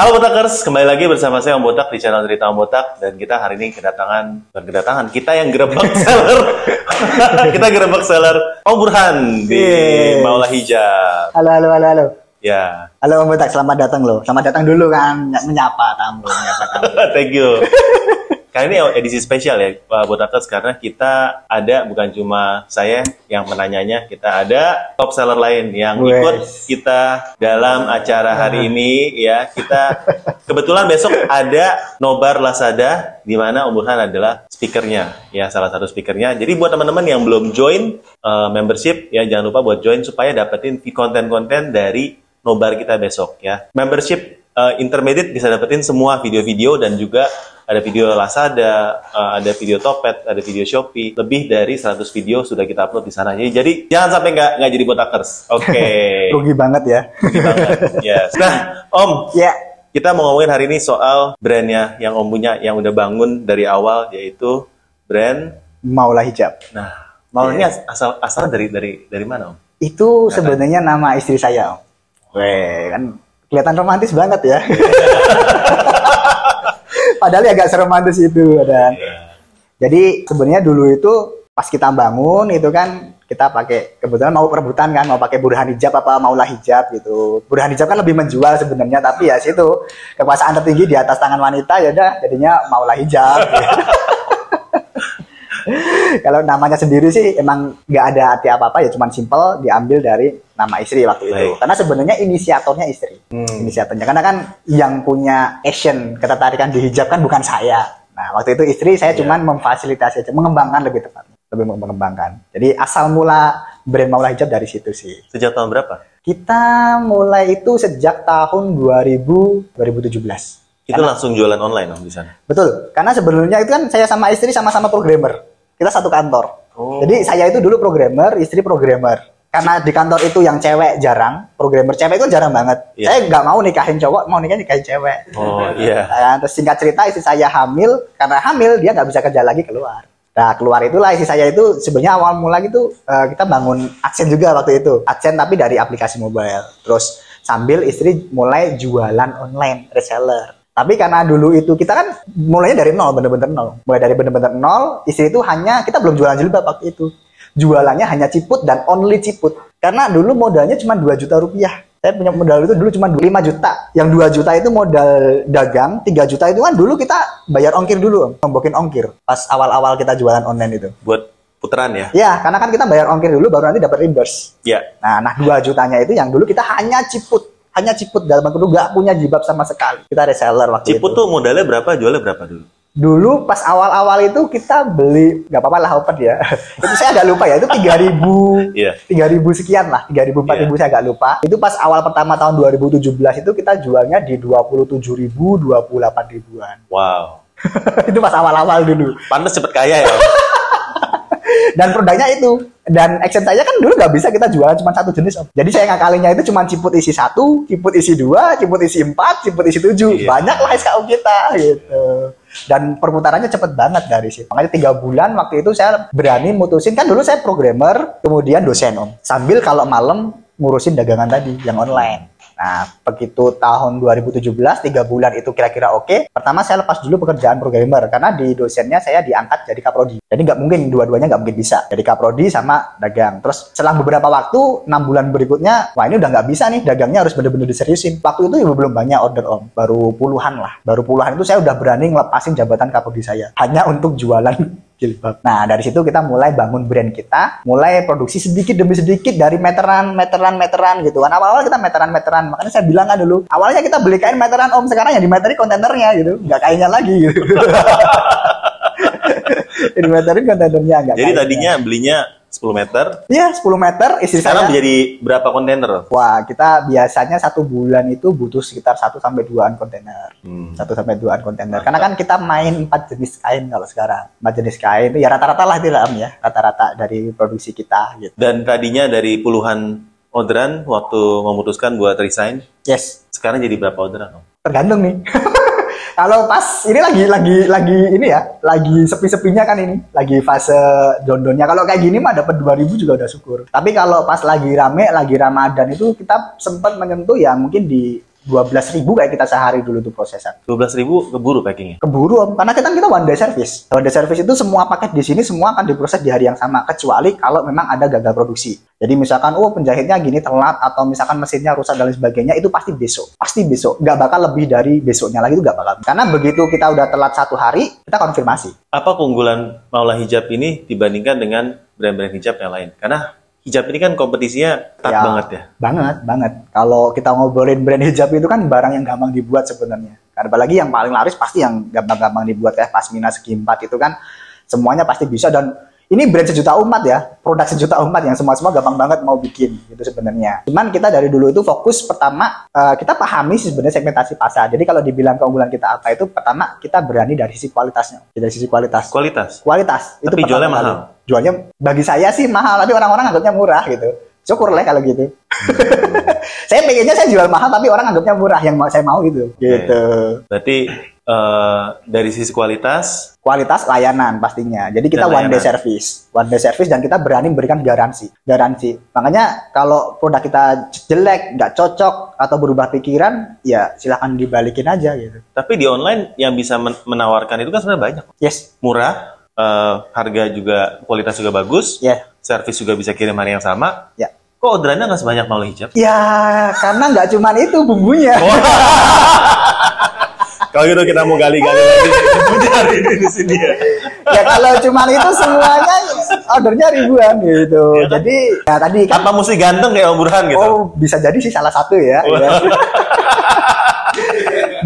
Halo Botakers, kembali lagi bersama saya Om Botak di channel Cerita Om Botak dan kita hari ini kedatangan bukan kedatangan, kita yang gerebek seller. kita gerebek seller Om Burhan di Yes. Maula Hijab. Halo, halo, halo, halo. Ya, Halo Om Botak, selamat datang loh. Selamat datang dulu kan, Ny- menyapa tamu, menyapa tamu. thank you. Kali ini edisi spesial ya Pak Botakers karena kita ada bukan cuma saya yang menanyanya, kita ada top seller lain yang Wes. ikut kita dalam acara hari ini ya. Kita kebetulan besok ada nobar Lazada di mana Om Burhan adalah speakernya ya salah satu speakernya. Jadi buat teman-teman yang belum join eh, membership ya jangan lupa buat join supaya dapetin konten-konten dari nobar kita besok ya. Membership eh, intermediate bisa dapetin semua video-video dan juga ada video Lazada, eh, ada video Topet, ada video Shopee, lebih dari 100 video sudah kita upload di sana. Jadi, jadi jangan sampai nggak nggak jadi botakers. Oke. Rugi banget ya. Rugi banget. Yes. Nah, Om, ya, kita mau ngomongin hari ini soal brandnya yang Om punya yang udah bangun dari awal yaitu brand. Maulah Hijab. Nah, mau ini as- asal asal dari dari dari mana Om? Itu sebenarnya nama istri saya, Om. Weh, kan kelihatan romantis banget ya. Padahal ya agak seromantis itu, dan Jadi sebenarnya dulu itu pas kita bangun itu kan kita pakai kebetulan mau perebutan kan mau pakai burhan hijab apa maulah hijab gitu. Burhan hijab kan lebih menjual sebenarnya tapi ya situ kekuasaan tertinggi di atas tangan wanita ya udah jadinya maulah hijab. Kalau namanya sendiri sih emang nggak ada arti apa-apa ya cuman simple diambil dari nama istri waktu itu. Baik. Karena sebenarnya inisiatornya istri. Hmm. Inisiatornya karena kan yang punya action ketertarikan di hijab kan bukan saya. Nah, waktu itu istri saya Iya. cuman memfasilitasi aja, mengembangkan lebih tepatnya, lebih mengembangkan. Jadi asal mula brand Maula Hijab dari situ sih. Sejak tahun berapa? Kita mulai itu sejak tahun 2000 2017. Itu langsung jualan online Om di sana. Betul, karena sebelumnya itu kan saya sama istri sama-sama programmer. Kita satu kantor. Oh. Jadi saya itu dulu programmer, istri programmer. Karena di kantor itu yang cewek jarang, programmer cewek itu jarang banget. Iya. Saya nggak mau nikahin cowok, mau nikahin nikahin cewek. Oh iya. Nah, terus singkat cerita istri saya hamil, karena hamil dia nggak bisa kerja lagi keluar. Nah keluar itulah istri saya itu sebenarnya awal mula gitu eh, kita bangun adsense juga waktu itu. Adsense tapi dari aplikasi mobile. Terus sambil istri mulai jualan online, reseller. Tapi karena dulu itu kita kan mulainya dari nol, bener-bener nol. Mulai dari bener-bener nol, istri itu hanya, kita belum jualan jilbab waktu itu. Jualannya hanya ciput dan only ciput. Karena dulu modalnya cuma 2 juta rupiah. Saya punya modal itu dulu cuma 5 juta. Yang 2 juta itu modal dagang, 3 juta itu kan dulu kita bayar ongkir dulu, ngombokin ongkir. Pas awal-awal kita jualan online itu. Buat putaran ya? Ya, karena kan kita bayar ongkir dulu baru nanti dapat reimburse. Ya. Nah, nah 2 jutanya itu yang dulu kita hanya ciput. Hanya ciput dalam itu nggak punya jilbab sama sekali. Kita reseller waktu Ciput itu. tuh modalnya berapa? Jualnya berapa dulu? Dulu pas awal-awal itu kita beli nggak apa-apa lah open ya. itu saya agak lupa ya. Itu 3000 Iya. 3000 sekian lah. 3000 4000 saya agak lupa. Itu pas awal pertama tahun 2017 itu kita jualnya di 27.000 28 ribuan. Wow. itu pas awal-awal dulu. Pantes cepet kaya ya. Dan produknya itu. Dan action saya kan dulu nggak bisa kita jualan cuma satu jenis. Om. Jadi saya ngakalinya itu cuma ciput isi satu, ciput isi dua, ciput isi empat, ciput isi tujuh. Iya. Banyak lah SKU kita gitu. Dan perputarannya cepet banget dari situ. Makanya tiga bulan waktu itu saya berani mutusin. Kan dulu saya programmer, kemudian dosen om. Sambil kalau malam ngurusin dagangan tadi yang online. Nah, begitu tahun 2017, tiga bulan itu kira-kira oke. Pertama saya lepas dulu pekerjaan programmer karena di dosennya saya diangkat jadi kaprodi. Jadi nggak mungkin dua-duanya nggak mungkin bisa. Jadi kaprodi sama dagang. Terus selang beberapa waktu, enam bulan berikutnya, wah ini udah nggak bisa nih, dagangnya harus bener-bener diseriusin. Waktu itu ibu belum banyak order om, baru puluhan lah. Baru puluhan itu saya udah berani ngelepasin jabatan kaprodi saya. Hanya untuk jualan jilbab. Nah, dari situ kita mulai bangun brand kita, mulai produksi sedikit demi sedikit dari meteran, meteran, meteran gitu kan. Awal-awal kita meteran, meteran. Makanya saya bilang kan dulu, awalnya kita beli kain meteran om, sekarang yang dimeteri kontainernya gitu, nggak kainnya lagi gitu. dimeterin kontainernya nggak. Jadi kainnya. tadinya belinya 10 meter, Iya, 10 meter istri sekarang saya. menjadi berapa kontainer? Wah, kita biasanya satu bulan itu butuh sekitar 1 sampai 2an kontainer. Hmm. 1 sampai 2an kontainer. Karena kan kita main empat jenis kain kalau sekarang. Empat jenis kain ya rata-rata lah itu lah Am, ya. Rata-rata dari produksi kita gitu. Dan tadinya dari puluhan orderan waktu memutuskan buat resign, Yes, sekarang jadi berapa orderan? Tergantung nih. Kalau pas ini lagi lagi lagi ini ya, lagi sepi-sepinya kan ini, lagi fase dondonnya. Kalau kayak gini mah dapat 2000 juga udah syukur. Tapi kalau pas lagi rame, lagi Ramadan itu kita sempat menyentuh ya mungkin di 12 ribu kayak kita sehari dulu tuh prosesan. 12 ribu keburu packingnya. Keburu om, karena kita kita one day service. One day service itu semua paket di sini semua akan diproses di hari yang sama, kecuali kalau memang ada gagal produksi. Jadi misalkan, oh penjahitnya gini telat atau misalkan mesinnya rusak dan lain sebagainya, itu pasti besok, pasti besok. Nggak bakal lebih dari besoknya lagi itu nggak bakal. Karena begitu kita udah telat satu hari, kita konfirmasi. Apa keunggulan Maula Hijab ini dibandingkan dengan brand-brand hijab yang lain? Karena hijab ini kan kompetisinya ketat Ya, banget ya. Banget, banget. Kalau kita ngobrolin brand hijab itu kan barang yang gampang dibuat sebenarnya. Karena apalagi yang paling laris pasti yang gampang-gampang dibuat ya. Pasmina segi empat itu kan semuanya pasti bisa dan ini brand sejuta umat ya, produk sejuta umat yang semua-semua gampang banget mau bikin gitu sebenarnya. Cuman kita dari dulu itu fokus pertama eh, kita pahami sih sebenarnya segmentasi pasar. Jadi kalau dibilang keunggulan kita apa itu pertama kita berani dari sisi kualitasnya. Dari sisi kualitas. Kualitas. Kualitas itu Tapi pertama jualnya kali. mahal. Jualnya bagi saya sih mahal, tapi orang-orang anggapnya murah gitu. Syukur lah kalau gitu. saya pengennya saya jual mahal tapi orang anggapnya murah yang mau saya mau gitu. Gitu. Berarti eh, dari sisi kualitas, Kualitas layanan pastinya. Jadi kita Dan one day layanan. service. One day service dan kita berani memberikan garansi. Garansi. Makanya kalau produk kita jelek, nggak cocok atau berubah pikiran, ya silahkan dibalikin aja gitu. tapi di online yang bisa men- menawarkan itu kan sebenarnya banyak. Yes. Murah, eh, harga juga, kualitas juga bagus, Ya. servis juga bisa kirim hari yang sama. Ya. Kok orderannya nggak sebanyak Maula Hijab? Ya, karena nggak cuman itu bumbunya. Kalau gitu kita mau gali-gali lagi. Cari di sini ya. ya kalau cuman itu semuanya ordernya ribuan gitu. Kan? Jadi ya tadi kan Apa mesti ganteng kayak Om Burhan gitu? oh bisa jadi sih salah satu ya. ya.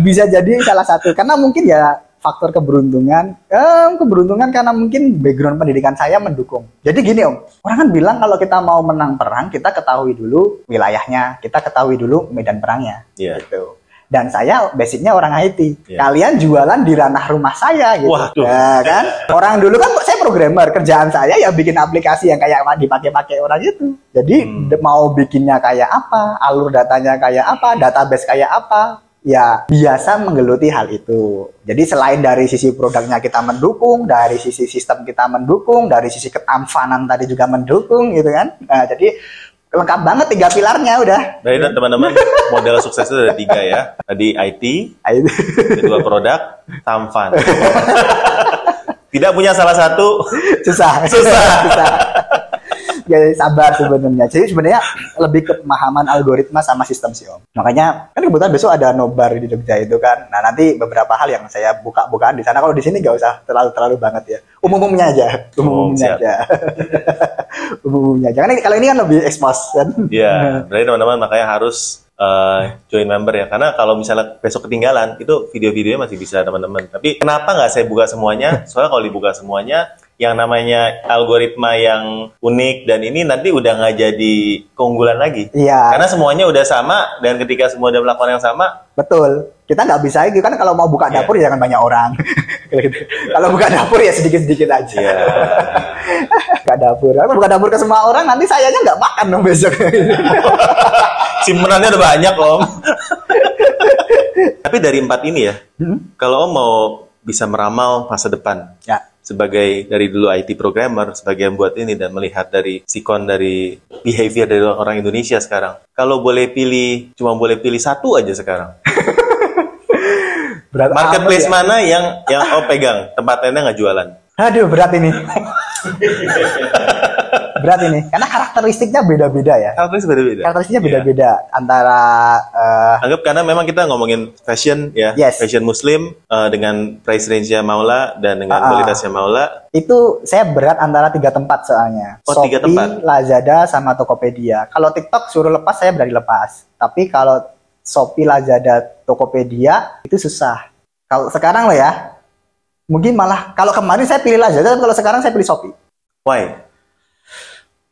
bisa jadi salah satu karena mungkin ya faktor keberuntungan eh, keberuntungan karena mungkin background pendidikan saya mendukung jadi gini om orang kan bilang kalau kita mau menang perang kita ketahui dulu wilayahnya kita ketahui dulu medan perangnya Iya. gitu dan saya basicnya orang IT. Iya. Kalian jualan di ranah rumah saya gitu. Waduh. Ya kan? Orang dulu kan saya programmer, kerjaan saya ya bikin aplikasi yang kayak dipakai-pakai orang itu. Jadi Hmm. mau bikinnya kayak apa, alur datanya kayak apa, database kayak apa, ya biasa menggeluti hal itu. Jadi selain dari sisi produknya kita mendukung, dari sisi sistem kita mendukung, dari sisi ketampanan tadi juga mendukung gitu kan. Nah, jadi lengkap banget tiga pilarnya udah. Baik dan teman-teman, model sukses itu ada tiga ya. Tadi IT, Nah, itu. kedua produk, tamfan. Tidak punya salah satu, susah Susah. susah ya sabar sebenarnya jadi sebenarnya lebih ke pemahaman algoritma sama sistem sih om makanya kan kebetulan besok ada nobar di Jogja itu kan nah nanti beberapa hal yang saya buka-bukaan di sana kalau di sini nggak usah terlalu terlalu banget ya umum-umumnya aja Oh, umum-umumnya siap. aja umum-umumnya aja Karena kalau ini kan lebih expose kan ya. Berarti teman-teman makanya harus eh, join member ya. Karena kalau misalnya besok ketinggalan, itu video-videonya masih bisa teman-teman. Tapi kenapa nggak saya buka semuanya? Soalnya kalau dibuka semuanya, yang namanya algoritma yang unik dan ini nanti udah nggak jadi keunggulan lagi. iya Karena semuanya udah sama dan ketika semua udah melakukan yang sama, betul kita nggak bisa gitu kan kalau mau buka Iya. dapur ya jangan banyak orang kalau buka dapur ya sedikit-sedikit aja buka dapur kalau buka dapur ke semua orang nanti sayanya nggak makan dong besok simpenannya udah banyak om. Tapi dari empat ini ya, Hmm? kalau om mau bisa meramal masa depan, ya sebagai dari dulu IT programmer, sebagai yang buat ini dan melihat dari sikon dari behavior dari orang Indonesia sekarang. Kalau boleh pilih, cuma boleh pilih satu aja sekarang. berat Marketplace ya. mana yang yang om pegang, tempat lainnya nggak jualan? Aduh, berat ini. berat ini. Karena karakteristiknya beda-beda ya. Karakteristik beda-beda. Karakteristiknya Iya. beda-beda antara eh, Anggap karena memang kita ngomongin fashion ya, Yes. fashion muslim eh, dengan price range-nya Maula dan dengan ah. kualitasnya Maula. itu saya berat antara tiga tempat soalnya. Oh, Shopee, tiga tempat. Lazada, sama Tokopedia. Kalau TikTok suruh lepas saya berani lepas. Tapi kalau Shopee, Lazada, Tokopedia itu susah. Kalau sekarang lo ya, mungkin malah kalau kemarin saya pilih Lazada, tapi kalau sekarang saya pilih Shopee. Why?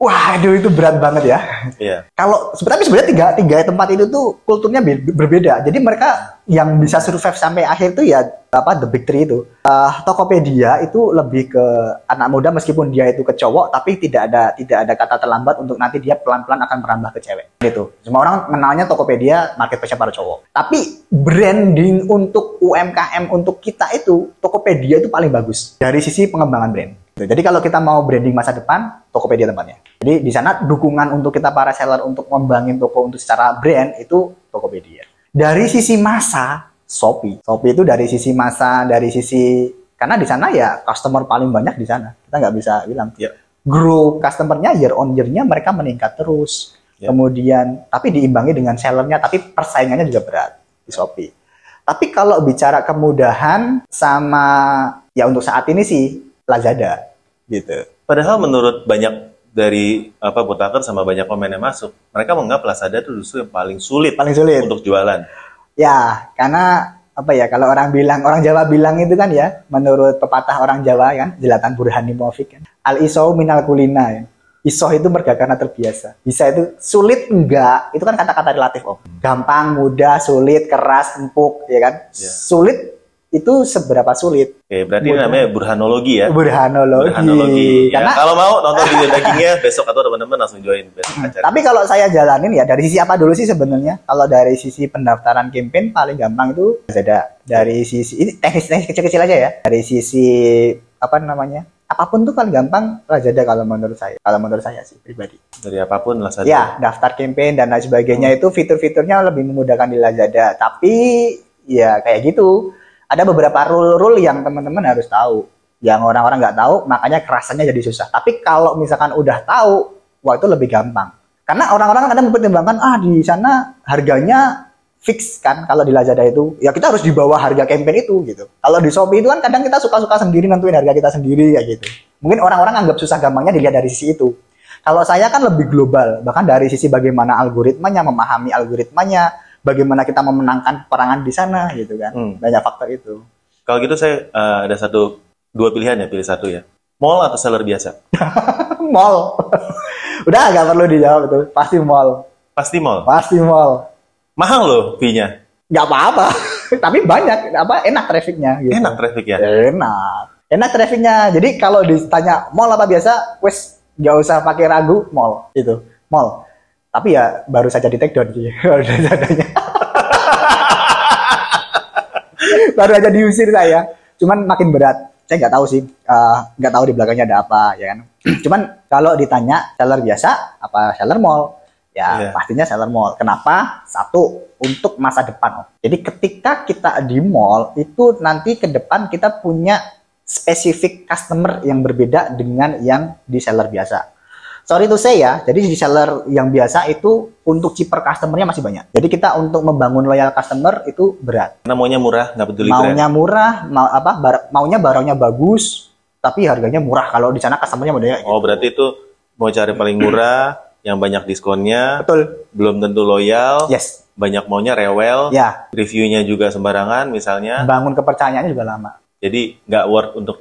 Waduh itu berat banget ya. Iya. kalau tapi sebenarnya tiga tiga tempat itu tuh kulturnya be- berbeda. Jadi mereka yang bisa survive sampai akhir tuh ya apa the big three itu. Eh, Tokopedia itu lebih ke anak muda meskipun dia itu ke cowok tapi tidak ada tidak ada kata terlambat untuk nanti dia pelan-pelan akan merambah ke cewek. Gitu. Semua orang mengenalnya Tokopedia marketplace para cowok. Tapi branding untuk UMKM untuk kita itu Tokopedia itu paling bagus dari sisi pengembangan brand. Gitu. Jadi kalau kita mau branding masa depan, Tokopedia tempatnya. Jadi di sana dukungan untuk kita para seller untuk membangun toko untuk secara brand itu Tokopedia. Dari sisi masa, Shopee. Shopee itu dari sisi masa, dari sisi karena di sana ya customer paling banyak di sana. Kita nggak bisa bilang. Ya. Grow customernya year on year-nya mereka meningkat terus. Ya. Kemudian tapi diimbangi dengan sellernya, tapi persaingannya juga berat di Shopee. Tapi kalau bicara kemudahan sama ya untuk saat ini sih Lazada gitu. Padahal menurut banyak dari apa Botaker sama banyak komen yang masuk, mereka menganggap Lazada itu justru yang paling sulit Paling sulit. untuk jualan. Ya, karena apa ya kalau orang bilang orang Jawa bilang itu kan ya menurut pepatah orang Jawa kan jelatan burhani muafik kan al isau minal kulina ya isoh itu merga karena terbiasa bisa itu sulit enggak itu kan kata-kata relatif om gampang mudah sulit keras empuk ya kan Ya. sulit itu seberapa sulit Oke, berarti ini Mudah. namanya burhanologi ya. burhanologi, Burhanologi. Ya, karena kalau mau nonton video dagingnya besok atau teman-teman langsung join besok acara. Tapi kalau saya jalanin ya dari sisi apa dulu sih sebenarnya? Kalau dari sisi pendaftaran campaign paling gampang itu ada dari sisi ini teknis-teknis kecil-kecil aja ya. Dari sisi apa namanya? Apa pun tuh paling gampang Lazada kalau menurut saya. Kalau menurut saya sih pribadi. Dari apa pun Lazada. Ya, daftar campaign dan lain sebagainya itu fitur-fiturnya lebih memudahkan di Lazada. Tapi ya kayak gitu. Ada beberapa rule-rule yang teman-teman harus tahu. Yang orang-orang nggak tahu, makanya kerasannya jadi susah. Tapi kalau misalkan udah tahu, wah itu lebih gampang. Karena orang-orang kadang mempertimbangkan, ah di sana harganya fix kan kalau di Lazada itu ya kita harus di bawah harga campaign itu gitu. Kalau di Shopee itu kan kadang kita suka-suka sendiri nentuin harga kita sendiri kayak gitu. Mungkin orang-orang anggap susah gampangnya dilihat dari sisi itu. Kalau saya kan lebih global, bahkan dari sisi bagaimana algoritmanya, memahami algoritmanya, bagaimana kita memenangkan perangan di sana gitu kan. Hmm. Banyak faktor itu. Kalau gitu saya eh, ada satu dua pilihan ya, pilih satu ya. Mall atau seller biasa? mall. Udah nggak perlu dijawab itu, pasti mall. Pasti mall. Pasti mall. Mahal loh fee-nya. Nggak apa-apa. Tapi banyak, apa enak trafficnya gitu. Enak traffic ya. Enak. Enak trafficnya. Jadi kalau ditanya mall apa biasa, wes nggak usah pakai ragu mall itu mall. Tapi ya baru saja di take down sih. Baru aja diusir saya. Cuman makin berat. Saya nggak tahu sih. eh, nggak tahu di belakangnya ada apa ya kan. Cuman kalau ditanya seller biasa apa seller mall, ya Iya. pastinya seller mall. Kenapa? Satu untuk masa depan. Jadi ketika kita di mall itu nanti ke depan kita punya spesifik customer yang berbeda dengan yang di seller biasa. Sorry to say ya, jadi di seller yang biasa itu untuk cheaper customernya masih banyak. Jadi kita untuk membangun loyal customer itu berat. Karena maunya murah, nggak peduli brand. Maunya murah, mau apa? bar- maunya barangnya bagus, tapi harganya murah. Kalau di sana customernya modelnya Oh berarti itu mau cari paling murah, yang banyak diskonnya, betul. belum tentu loyal, Yes. banyak maunya rewel, Ya, reviewnya juga sembarangan misalnya. bangun kepercayaannya juga lama. Jadi nggak worth untuk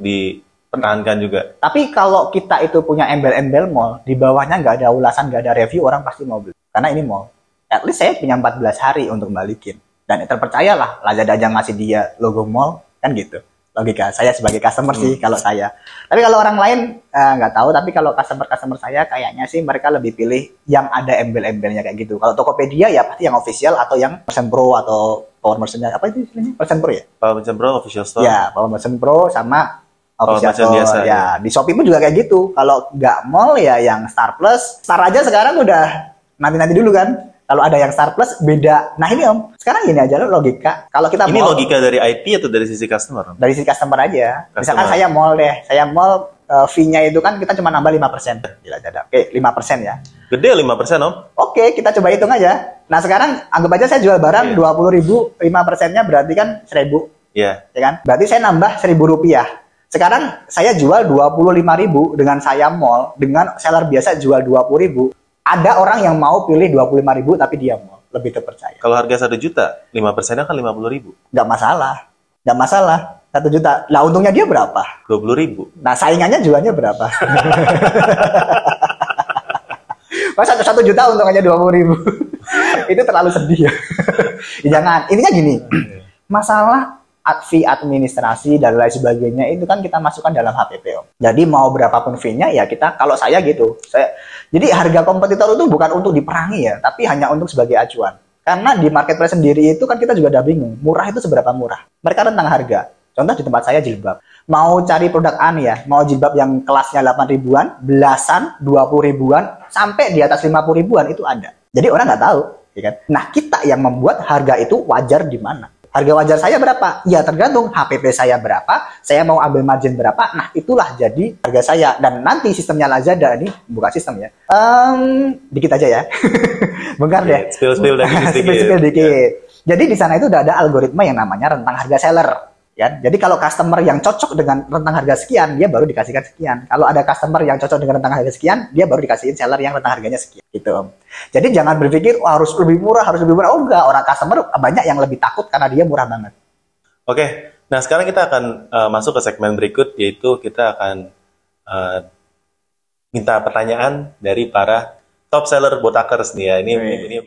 dipertahankan juga. Tapi kalau kita itu punya embel-embel mall, di bawahnya nggak ada ulasan, nggak ada review, orang pasti mau beli. Karena ini mall. At least saya punya 14 hari untuk balikin. Dan terpercayalah, Lazada aja ngasih dia logo mall, kan gitu. Logika saya sebagai customer sih kalau saya. Tapi kalau orang lain eh, nggak tahu, tapi kalau customer-customer saya kayaknya sih mereka lebih pilih yang ada embel-embelnya kayak gitu. Kalau Tokopedia ya pasti yang official atau yang persen pro atau power merchant apa itu istilahnya? Persen pro ya? Kalau Merchant Pro official store, Ya, Power Merchant Pro sama Official biasa, ya. ya. Di Shopee pun juga kayak gitu. Kalau nggak mall ya yang Star Plus. Star aja sekarang udah nanti-nanti dulu kan. Kalau ada yang Star Plus beda. Nah ini om, sekarang gini aja lo logika. Kalau kita ini mall, logika dari IT atau dari sisi customer? dari sisi customer aja. Misalkan Customer. saya mall deh, saya mall eh, fee-nya itu kan kita cuma nambah 5%. Gila Lazada. Oke, 5% ya. Gede 5% om. Oke, kita coba hitung aja. Nah sekarang anggap aja saya jual barang Iya. 20 ribu, 5 persennya berarti kan 1000 Ya, ya kan? Berarti saya nambah seribu rupiah. Sekarang saya jual dua puluh lima ribu dengan saya mall, dengan seller biasa jual dua puluh ribu. Ada orang yang mau pilih dua puluh lima ribu tapi dia mall, lebih terpercaya. kalau harga 1 juta, 5 persennya kan 50 ribu. Nggak masalah, nggak masalah. Satu juta. Lah untungnya dia berapa? 20 ribu. Nah saingannya jualnya berapa? Mas satu satu juta untungannya puluh ribu. Itu terlalu sedih ya. Jangan. Intinya gini, masalah ad- fee administrasi dan lain sebagainya itu kan kita masukkan dalam HPP Om. Jadi mau berapapun fee-nya ya kita kalau saya gitu. Saya jadi harga kompetitor itu bukan untuk diperangi ya, tapi hanya untuk sebagai acuan. Karena di marketplace sendiri itu kan kita juga udah bingung, murah itu seberapa murah. Mereka rentang harga. Contoh di tempat saya jilbab. Mau cari produk aneh ya, mau jilbab yang kelasnya 8 ribuan, belasan, 20 ribuan, sampai di atas 50 ribuan itu ada. Jadi orang nggak tahu. ya kan? Nah, kita yang membuat harga itu wajar di mana? Harga wajar saya berapa? Ya tergantung HPP saya berapa, saya mau ambil margin berapa. Nah, itulah jadi harga saya. Dan nanti sistemnya Lazada ini buka sistem ya. Um, dikit aja ya. Bengkar deh. Spill spill spill, spill dikit. Jadi di sana itu udah ada algoritma yang namanya rentang harga seller ya. Jadi kalau customer yang cocok dengan rentang harga sekian, dia baru dikasihkan sekian. Kalau ada customer yang cocok dengan rentang harga sekian, dia baru dikasihin seller yang rentang harganya sekian gitu. Jadi jangan berpikir oh, harus lebih murah, harus lebih murah. Oh enggak, orang customer banyak yang lebih takut karena dia murah banget. Oke. Nah, sekarang kita akan uh, masuk ke segmen berikut yaitu kita akan uh, minta pertanyaan dari para top seller botakers nih ya. Ini, ini